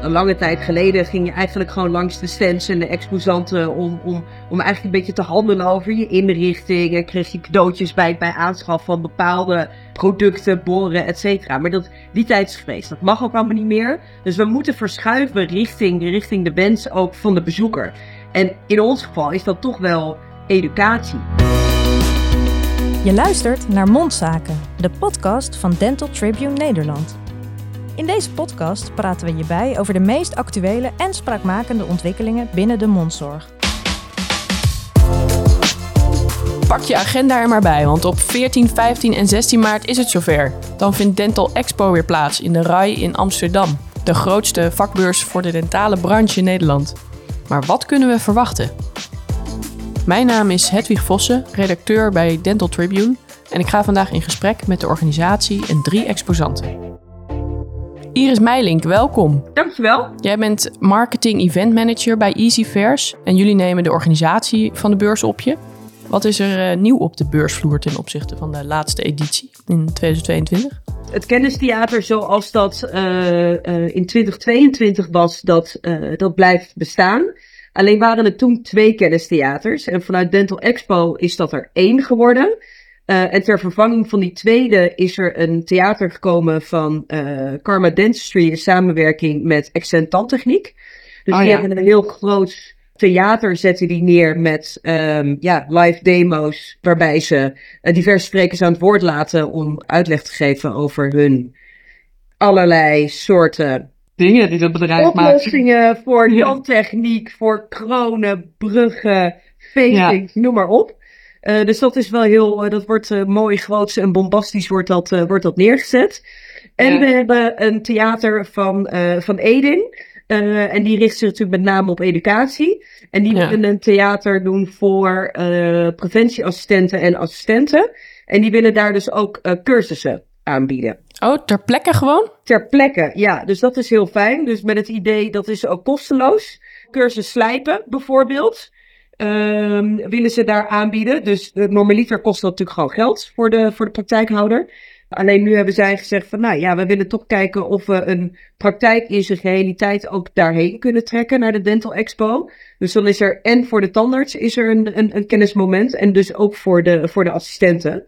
Een lange tijd geleden ging je eigenlijk gewoon langs de stands en de exposanten om, om, om eigenlijk een beetje te handelen over je inrichting. En kreeg je cadeautjes bij, bij aanschaf van bepaalde producten, boren, et cetera. Maar dat, die tijd is geweest. Dat mag ook allemaal niet meer. Dus we moeten verschuiven richting, richting de wens ook van de bezoeker. En in ons geval is dat toch wel educatie. Je luistert naar Mondzaken, de podcast van Dental Tribune Nederland. In deze podcast praten we je bij over de meest actuele en spraakmakende ontwikkelingen binnen de mondzorg. Pak je agenda er maar bij, want op 14, 15 en 16 maart is het zover. Dan vindt Dental Expo weer plaats in de RAI in Amsterdam, de grootste vakbeurs voor de dentale branche in Nederland. Maar wat kunnen we verwachten? Mijn naam is Hedwig Vossen, redacteur bij Dental Tribune en ik ga vandaag in gesprek met de organisatie en drie exposanten. Iris Meilink, welkom. Dankjewel. Jij bent marketing event manager bij Easy Fairs en jullie nemen de organisatie van de beurs op je. Wat is er uh, nieuw op de beursvloer ten opzichte van de laatste editie in 2022? Het kennistheater zoals dat uh, uh, in 2022 was, dat, dat blijft bestaan. Alleen waren er toen twee kennistheaters en vanuit Dental Expo is dat er één geworden. Uh, en ter vervanging van die tweede is er een theater gekomen van uh, Karma Dentistry in samenwerking met Accent Tandtechniek. Dus oh, die ja. hebben een heel groot theater zetten die neer met um, ja, live demo's waarbij ze uh, diverse sprekers aan het woord laten om uitleg te geven over hun allerlei soorten dingen die dat bedrijf maakt. oplossingen voor tandtechniek, voor kronen, bruggen, facing, ja. noem maar op. Uh, dus dat is wel heel, uh, dat wordt uh, mooi, groots en bombastisch wordt dat, wordt dat neergezet. En ja. we hebben een theater van, van Edin. en die richt zich natuurlijk met name op educatie. En die ja. willen een theater doen voor preventieassistenten en assistenten. En die willen daar dus ook cursussen aanbieden. Oh, ter plekke gewoon? Ter plekke, ja. Dus dat is heel fijn. Dus met het idee, dat is ook kosteloos. Cursus slijpen bijvoorbeeld. Um, willen ze daar aanbieden. Dus normaliter kost dat natuurlijk gewoon geld voor de, voor de praktijkhouder. Alleen nu hebben zij gezegd van, nou ja, we willen toch kijken of we een praktijk in zijn realiteit ook daarheen kunnen trekken, naar de Dental Expo. Dus dan is er, en voor de tandarts is er een, een, een kennismoment en dus ook voor de, voor de assistenten.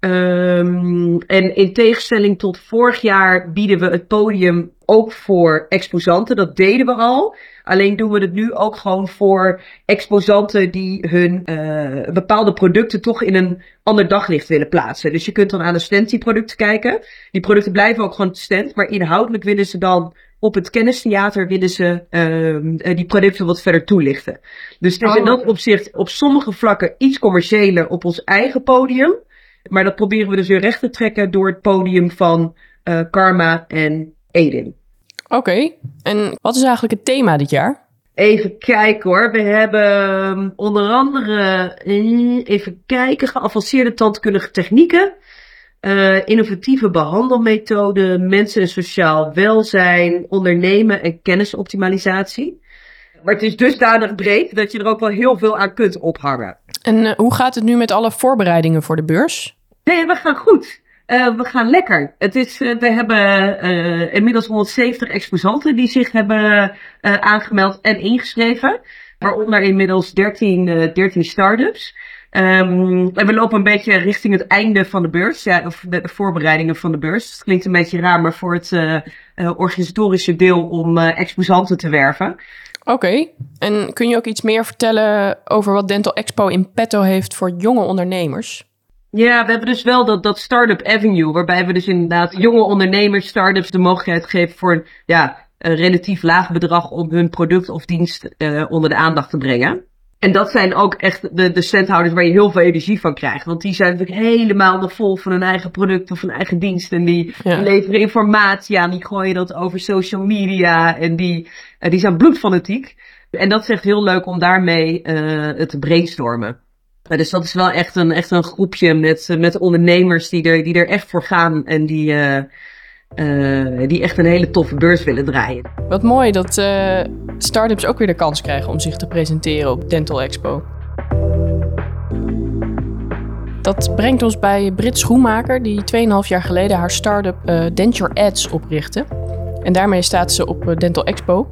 Um, en in tegenstelling tot vorig jaar bieden we het podium ook voor exposanten. Dat deden we al. Alleen doen we het nu ook gewoon voor exposanten die hun uh, bepaalde producten toch in een ander daglicht willen plaatsen. Dus je kunt dan aan de stand die producten kijken. Die producten blijven ook gewoon stand, maar inhoudelijk willen ze dan op het kennistheater willen ze uh, die producten wat verder toelichten. Dus het is in dat opzicht op sommige vlakken iets commerciëler op ons eigen podium. Maar dat proberen we dus weer recht te trekken door het podium van uh, Karma en Edin. Oké, okay. en wat is eigenlijk het thema dit jaar? Even kijken hoor. We hebben onder andere, even kijken, geavanceerde tandkundige technieken. Uh, innovatieve behandelmethoden, mensen en sociaal welzijn, ondernemen en kennisoptimalisatie. Maar het is dusdanig breed dat je er ook wel heel veel aan kunt ophangen. En uh, hoe gaat het nu met alle voorbereidingen voor de beurs? Nee, we gaan goed. Uh, we gaan lekker. Het is, uh, we hebben uh, inmiddels 170 exposanten die zich hebben aangemeld en ingeschreven. Waaronder inmiddels 13, 13 start-ups. Um, en we lopen een beetje richting het einde van de beurs. Ja, of de, voorbereidingen van de beurs. Het klinkt een beetje raar, maar voor het organisatorische deel om exposanten te werven. Oké, en kun je ook iets meer vertellen over wat Dental Expo in petto heeft voor jonge ondernemers? Ja, we hebben dus wel dat, dat Startup Avenue, waarbij we dus inderdaad jonge ondernemers, startups de mogelijkheid geven voor ja, een relatief laag bedrag om hun product of dienst uh, onder de aandacht te brengen. En dat zijn ook echt de, de standhouders waar je heel veel energie van krijgt. Want die zijn natuurlijk helemaal nog vol van hun eigen product of hun eigen dienst. En die ja. leveren informatie aan, die gooien dat over social media. En die, uh, die zijn bloedfanatiek. En dat is echt heel leuk om daarmee uh, te brainstormen. Dus dat is wel echt een, echt een groepje met, met ondernemers die er, die er echt voor gaan. En die, uh, die echt een hele toffe beurs willen draaien. Wat mooi dat uh, start-ups ook weer de kans krijgen om zich te presenteren op Dental Expo. Dat brengt ons bij Brit Schoenmaker, die 2,5 jaar geleden haar start-up Denture Ads oprichtte. En daarmee staat ze op Dental Expo.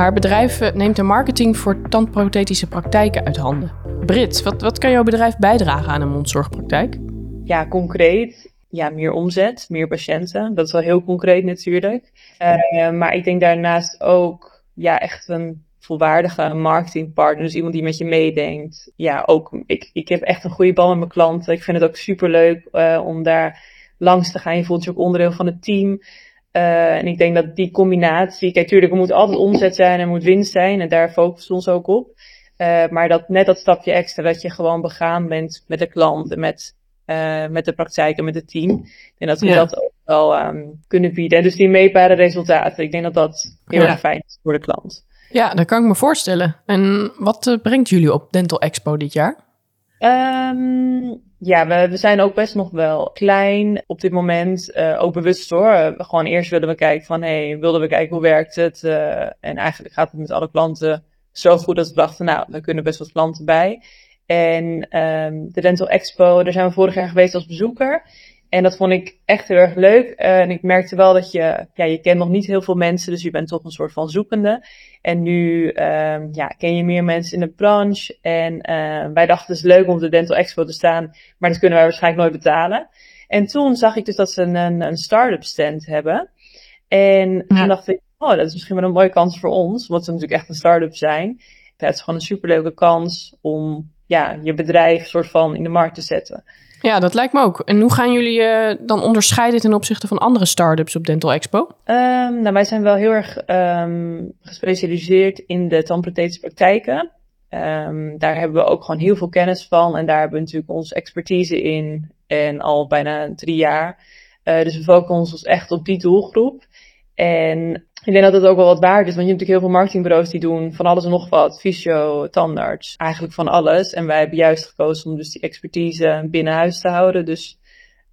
Haar bedrijf neemt de marketing voor tandprothetische praktijken uit handen. Brit, wat, wat kan jouw bedrijf bijdragen aan een mondzorgpraktijk? Ja, concreet. Ja, meer omzet, meer patiënten. Dat is wel heel concreet natuurlijk. Uh, maar ik denk daarnaast ook ja, echt een volwaardige marketingpartner. Dus iemand die met je meedenkt. Ja, ook ik, ik heb echt een goede bal met mijn klanten. Ik vind het ook super leuk uh, om daar langs te gaan. Je voelt je ook onderdeel van het team. Uh, en ik denk dat die combinatie, kijk, tuurlijk, er moet altijd omzet zijn, er moet winst zijn en daar focussen we ons ook op. Uh, maar dat net dat stapje extra, dat je gewoon begaan bent met de klant, met, uh, met de praktijk en met het team. En dat we ja. dat ook wel um, kunnen bieden. En dus die meetbare resultaten, ik denk dat dat heel ja. erg fijn is voor de klant. Ja, dat kan ik me voorstellen. En wat brengt jullie op Dental Expo dit jaar? Um, ja, we, zijn ook best nog wel klein op dit moment. Uh, ook bewust hoor. Gewoon eerst wilden we kijken van, hé, hey, wilden we kijken hoe werkt het? Uh, en eigenlijk gaat het met alle klanten zo goed dat we dachten, nou, we kunnen best wat klanten bij. En um, de Dental Expo, daar zijn we vorig jaar geweest als bezoeker. En dat vond ik echt heel erg leuk. Uh, en ik merkte wel dat je, ja, je kent nog niet heel veel mensen, dus je bent toch een soort van zoekende. En nu um, ja, ken je meer mensen in de branche. En uh, wij dachten het is leuk om op de Dental Expo te staan, maar dat kunnen wij waarschijnlijk nooit betalen. En toen zag ik dus dat ze een, een start-up stand hebben. En ja. toen dacht ik, oh, dat is misschien wel een mooie kans voor ons, omdat ze natuurlijk echt een start-up zijn. Ja, het is gewoon een superleuke kans om ja, je bedrijf soort van in de markt te zetten. Ja, dat lijkt me ook. En hoe gaan jullie je dan onderscheiden ten opzichte van andere start-ups op Dental Expo? Um, nou, wij zijn wel heel erg um, gespecialiseerd in de tandprothetische praktijken. Um, daar hebben we ook gewoon heel veel kennis van. En daar hebben we natuurlijk onze expertise in. En al bijna drie jaar. Uh, dus we focussen ons echt op die doelgroep. En ik denk dat het ook wel wat waard is, want je hebt natuurlijk heel veel marketingbureaus die doen van alles en nog wat. Fysio, tandarts, eigenlijk van alles. En wij hebben juist gekozen om dus die expertise binnen huis te houden. Dus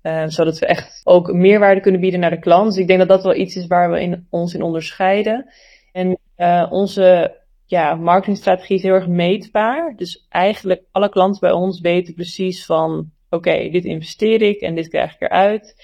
uh, zodat we echt ook meerwaarde kunnen bieden naar de klant. Dus ik denk dat dat wel iets is waar we in, ons in onderscheiden. En uh, onze ja, marketingstrategie is heel erg meetbaar. Dus eigenlijk alle klanten bij ons weten precies van... oké, dit investeer ik en dit krijg ik eruit.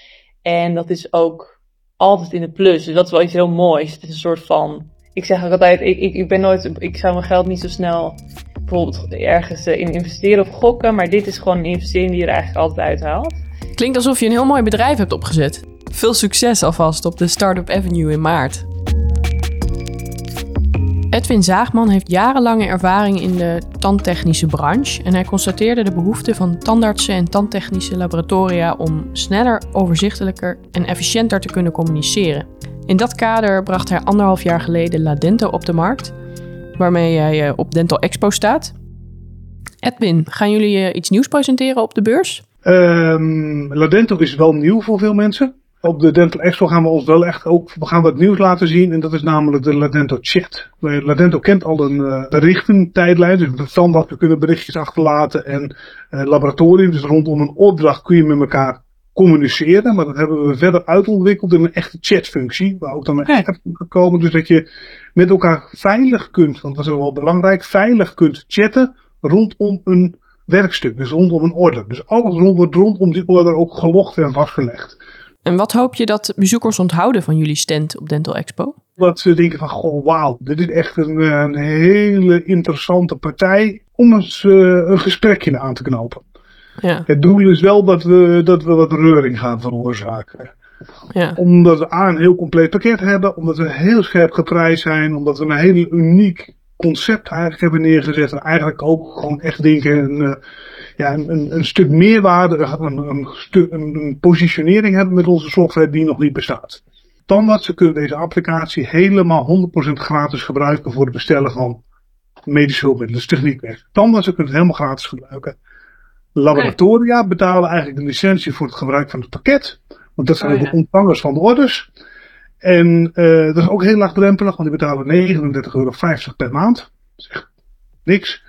En dat is ook altijd in de plus. Dus dat is wel iets heel moois. Het is een soort van. Ik zeg ook altijd, ik, ik, ik ben nooit. Ik zou mijn geld niet zo snel bijvoorbeeld ergens in investeren of gokken. Maar dit is gewoon een investering die je er eigenlijk altijd uithaalt. Klinkt alsof je een heel mooi bedrijf hebt opgezet. Veel succes alvast op de Startup Avenue in maart. Edwin Zaagman heeft jarenlange ervaring in de tandtechnische branche en hij constateerde de behoefte van tandartsen en tandtechnische laboratoria om sneller, overzichtelijker en efficiënter te kunnen communiceren. In dat kader bracht hij anderhalf jaar geleden Ladento op de markt, waarmee hij op Dental Expo staat. Edwin, gaan jullie iets nieuws presenteren op de beurs? Um, Ladento is wel nieuw voor veel mensen. Op de Dental Expo gaan we ons wel echt ook we gaan wat nieuws laten zien. En dat is namelijk de Ladento Chat. Ladento kent al een uh, berichtentijdlijn. Dus standaard, we kunnen berichtjes achterlaten. En uh, laboratorium, dus rondom een opdracht kun je met elkaar communiceren. Maar dat hebben we verder uitontwikkeld in een echte chatfunctie. Waar ook dan een app kan komen. Dus dat je met elkaar veilig kunt, want dat is wel belangrijk, veilig kunt chatten rondom een werkstuk. Dus rondom een orde. Dus alles wordt rondom die orde ook gelogd en vastgelegd. En wat hoop je dat bezoekers onthouden van jullie stand op Dental Expo? Dat ze denken van, goh, wauw, dit is echt een, een hele interessante partij om eens uh, een gesprekje aan te knopen. Ja. Het doel is wel dat we, dat we wat reuring gaan veroorzaken. Ja. Omdat we A, een heel compleet pakket hebben, omdat we heel scherp geprijsd zijn, omdat we een heel uniek concept eigenlijk hebben neergezet. En eigenlijk ook gewoon echt denken, een, ja, een, een stuk meerwaarde, een, een, een, positionering hebben met onze software die nog niet bestaat. Tandartsen kunnen deze applicatie helemaal 100% gratis gebruiken voor het bestellen van medische hulpmiddelen, dus techniekwerk. Tandartsen kunnen het helemaal gratis gebruiken. Laboratoria betalen eigenlijk een licentie voor het gebruik van het pakket. Want dat zijn oh, ja. de ontvangers van de orders. En uh, dat is ook heel laagdrempelig, want die betalen 39,50 euro per maand. Dat is echt niks.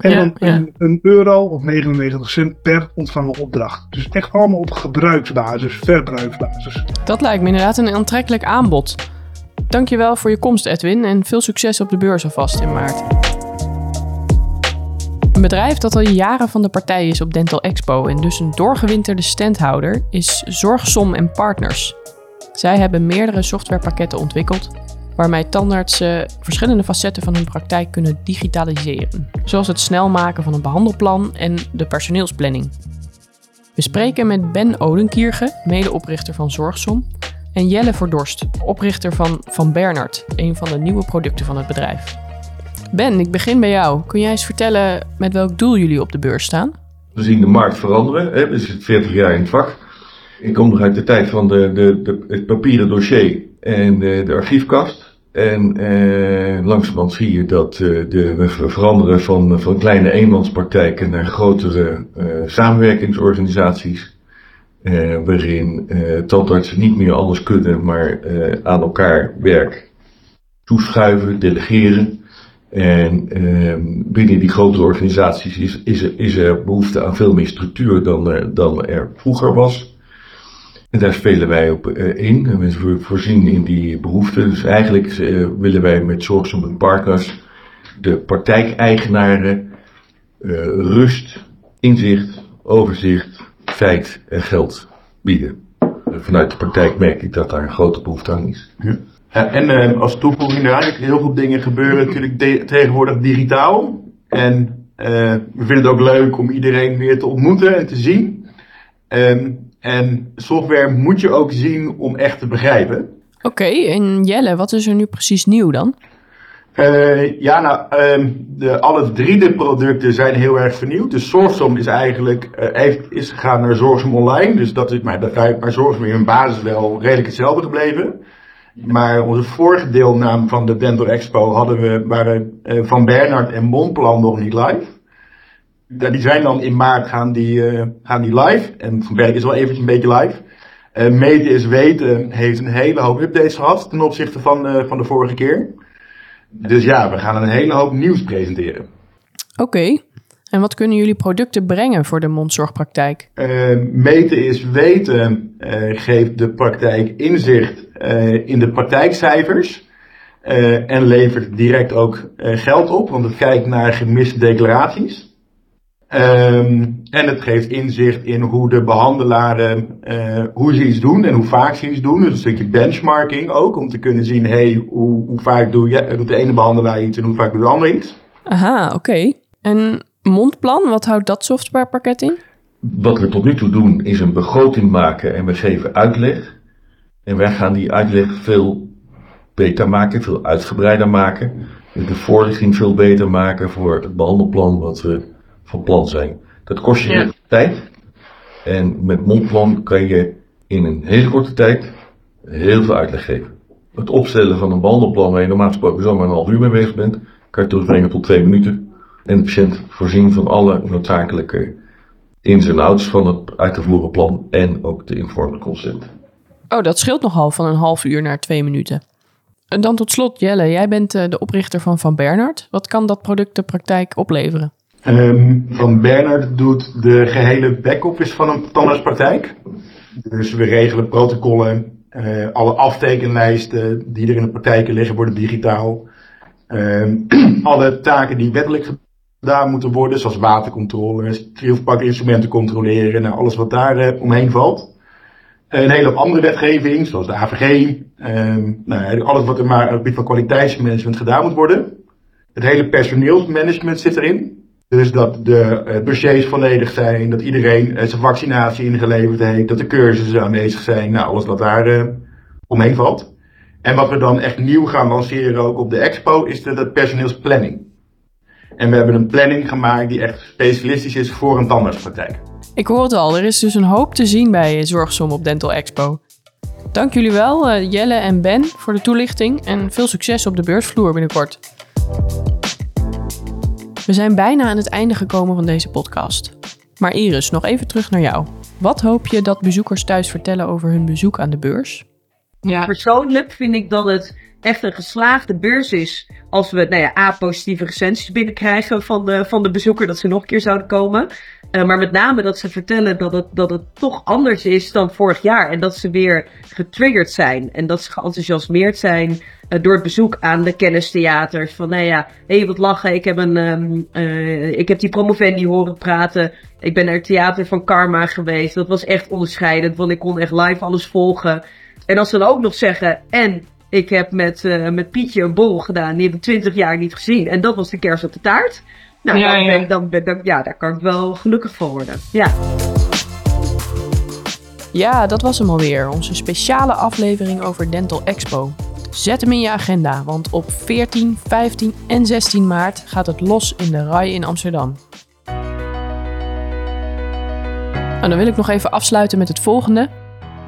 En ja, dan. Een, een, euro of 99 cent per ontvangen opdracht. Dus echt allemaal op gebruiksbasis, verbruiksbasis. Dat lijkt me inderdaad een aantrekkelijk aanbod. Dankjewel voor je komst Edwin en veel succes op de beurs alvast in maart. Een bedrijf dat al jaren van de partij is op Dental Expo en dus een doorgewinterde standhouder is Zorgsom en Partners. Zij hebben meerdere softwarepakketten ontwikkeld waarmee tandartsen verschillende facetten van hun praktijk kunnen digitaliseren, zoals het snel maken van een behandelplan en de personeelsplanning. We spreken met Ben Odenkierge, medeoprichter van Zorgsom, en Jelle Verdorst, oprichter van Van Bernard, een van de nieuwe producten van het bedrijf. Ben, ik begin bij jou. Kun jij eens vertellen met welk doel jullie op de beurs staan? We zien de markt veranderen. Hè? We zitten 40 jaar in het vak. Ik kom nog uit de tijd van de, de, de het papieren dossier en de, de archiefkast. En eh, langzamerhand zie je dat eh, de, we veranderen van, van kleine eenmanspraktijken naar grotere eh, samenwerkingsorganisaties. Eh, waarin eh, tandartsen niet meer alles kunnen, maar eh, aan elkaar werk toeschuiven, delegeren. En ehm, binnen die grotere organisaties is, is, er, is er behoefte aan veel meer structuur dan, dan er vroeger was. En daar spelen wij op in. En we voorzien in die behoeften. Dus eigenlijk willen wij met Zorgsom Partners de praktijkeigenaren rust, inzicht, overzicht, feit en geld bieden. Vanuit de praktijk merk ik dat daar een grote behoefte aan is. Ja. En uh, als toevoeging daar, heel veel dingen gebeuren natuurlijk tegenwoordig digitaal. En we vinden het ook leuk om iedereen weer te ontmoeten en te zien. Um, en software moet je ook zien om echt te begrijpen. Oké, en Jelle, wat is er nu precies nieuw dan? Uh, ja, nou, um, de, alle drie de producten zijn heel erg vernieuwd. Dus Zorgsom is eigenlijk uh, heeft, is gegaan naar Zorgsom Online. Dus dat is maar, dat, maar Zorgsom in hun basis wel redelijk hetzelfde gebleven. Maar onze vorige deelname van de Dental Expo hadden we, waren uh, Van Bernard en Monplan nog niet live. Die zijn dan in maart gaan die, gaan die live. En Van Bernard is wel eventjes een beetje live. meten is weten heeft een hele hoop updates gehad ten opzichte van, van de vorige keer. Dus ja, we gaan een hele hoop nieuws presenteren. Oké. En wat kunnen jullie producten brengen voor de mondzorgpraktijk? Uh, meten is weten uh, geeft de praktijk inzicht uh, in de praktijkcijfers. en levert direct ook geld op, want het kijkt naar gemiste declaraties. Um, en het geeft inzicht in hoe de behandelaren, uh, hoe ze iets doen en hoe vaak ze iets doen. Dus een stukje benchmarking ook, om te kunnen zien, hey, hoe, hoe vaak doe je, doet de ene behandelaar iets en hoe vaak doet de ander iets. Aha, oké. En mondplan, wat houdt dat softwarepakket in? Wat we tot nu toe doen, is een begroting maken en we geven uitleg. En wij gaan die uitleg veel beter maken, veel uitgebreider maken. De voorlichting veel beter maken voor het behandelplan wat we van plan zijn. Dat kost je tijd. En met mondplan kan je in een hele korte tijd heel veel uitleg geven. Het opstellen van een behandelplan waar je normaal gesproken zomaar een half uur mee bezig bent, kan je terugbrengen tot twee minuten. En de patiënt voorzien van alle noodzakelijke ins en outs van het uit te voeren plan en ook de informed consent. Oh, dat scheelt nogal van een half uur naar twee minuten. En dan tot slot, Jelle, jij bent eh, de oprichter van Van Bernard. Wat kan dat product de praktijk opleveren? Um, van Bernard doet de gehele back-office van een tandartspraktijk. Dus we regelen protocollen, uh, alle aftekenlijsten die er in de praktijken liggen worden digitaal. Um, alle taken die wettelijk gedaan moeten worden, zoals watercontrole, instrumenten controleren, nou, alles wat daar uh, omheen valt. Een hele andere wetgeving, zoals de AVG, um, nou, alles wat er maar op het gebied van kwaliteitsmanagement gedaan moet worden. Het hele personeelsmanagement zit erin. Dus dat de uh, dossiers volledig zijn, dat iedereen uh, zijn vaccinatie ingeleverd heeft, dat de cursussen aanwezig zijn, nou alles wat daar uh, omheen valt. En wat we dan echt nieuw gaan lanceren ook op de expo is de, de personeelsplanning. En we hebben een planning gemaakt die echt specialistisch is voor een tandartspraktijk. Ik hoor het al, er is dus een hoop te zien bij Zorgsom op Dental Expo. Dank jullie wel, Jelle en Ben, voor de toelichting en veel succes op de beursvloer binnenkort. We zijn bijna aan het einde gekomen van deze podcast. Maar Iris, nog even terug naar jou. Wat hoop je dat bezoekers thuis vertellen over hun bezoek aan de beurs? Ja. Persoonlijk vind ik dat het echt een geslaagde beurs is. Als we nou ja, A, positieve recensies binnenkrijgen van de, van de bezoeker dat ze nog een keer zouden komen. Uh, maar met name dat ze vertellen dat het, dat het toch anders is dan vorig jaar. En dat ze weer getriggerd zijn. En dat ze geenthousiasmeerd zijn uh, door het bezoek aan de kennistheaters. Van nou ja, hé hey, wat lachen. Ik heb, een, um, uh, ik heb die promovendi horen praten. Ik ben naar het theater van Karma geweest. Dat was echt onderscheidend. Want ik kon echt live alles volgen. En als ze dan ook nog zeggen, en ik heb met, uh, met Pietje een borrel gedaan, die heb ik 20 jaar niet gezien. En dat was de kerst op de taart. Nou, ja, dan, Ben, dan, ben, dan, ja, daar kan ik wel gelukkig van worden. Ja. Ja, dat was hem alweer. Onze speciale aflevering over Dental Expo. Zet hem in je agenda, want op 14, 15 en 16 maart gaat het los in de RAI in Amsterdam. En dan wil ik nog even afsluiten met het volgende.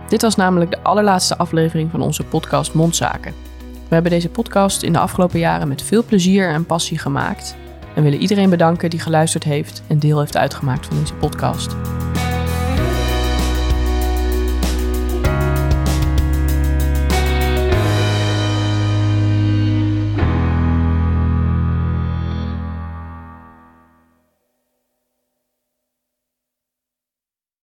Dit was namelijk de allerlaatste aflevering van onze podcast Mondzaken. We hebben deze podcast in de afgelopen jaren met veel plezier en passie gemaakt en willen iedereen bedanken die geluisterd heeft en deel heeft uitgemaakt van deze podcast.